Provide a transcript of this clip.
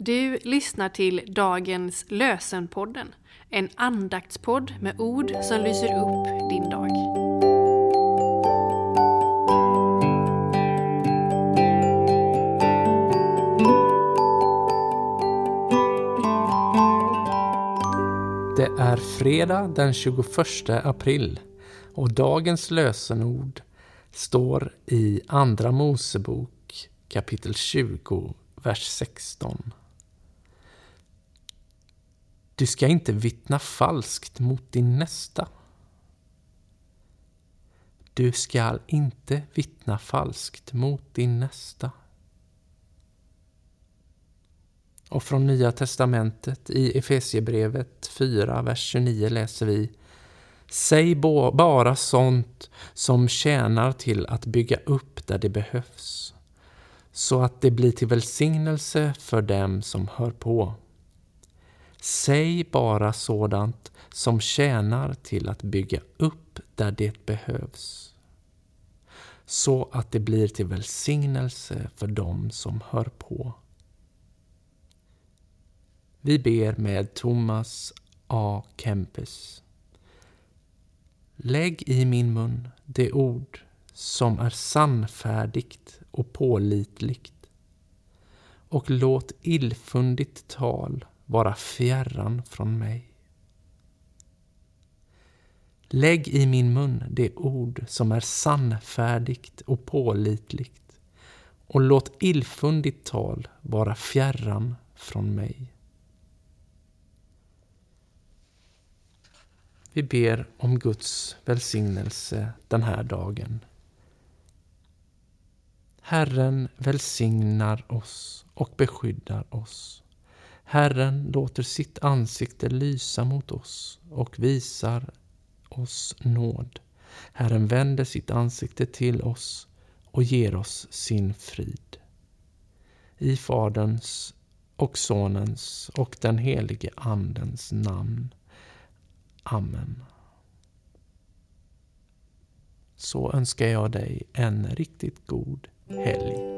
Du lyssnar till dagens Lösenpodden, en andaktspodd med ord som lyser upp din dag. Det är fredag den 21 april och dagens lösenord står i Andra Mosebok kapitel 20, vers 16. Du ska inte vittna falskt mot din nästa. Du skall inte vittna falskt mot din nästa. Och från Nya Testamentet i Efesiebrevet 4, vers 29 läser vi Säg bara sånt som tjänar till att bygga upp där det behövs, så att det blir till välsignelse för dem som hör på. Säg bara sådant som tjänar till att bygga upp där det behövs, så att det blir till välsignelse för dem som hör på. Vi ber med Thomas A. Kempis. Lägg i min mun det ord som är sannfärdigt och pålitligt och låt illfundigt tal vara fjärran från mig. Lägg i min mun det ord som är sannfärdigt och pålitligt och låt illfundigt tal vara fjärran från mig. Vi ber om Guds välsignelse den här dagen. Herren välsignar oss och beskyddar oss. Herren låter sitt ansikte lysa mot oss och visar oss nåd. Herren vänder sitt ansikte till oss och ger oss sin frid. I Faderns och Sonens och den helige Andens namn. Amen. Så önskar jag dig en riktigt god helg.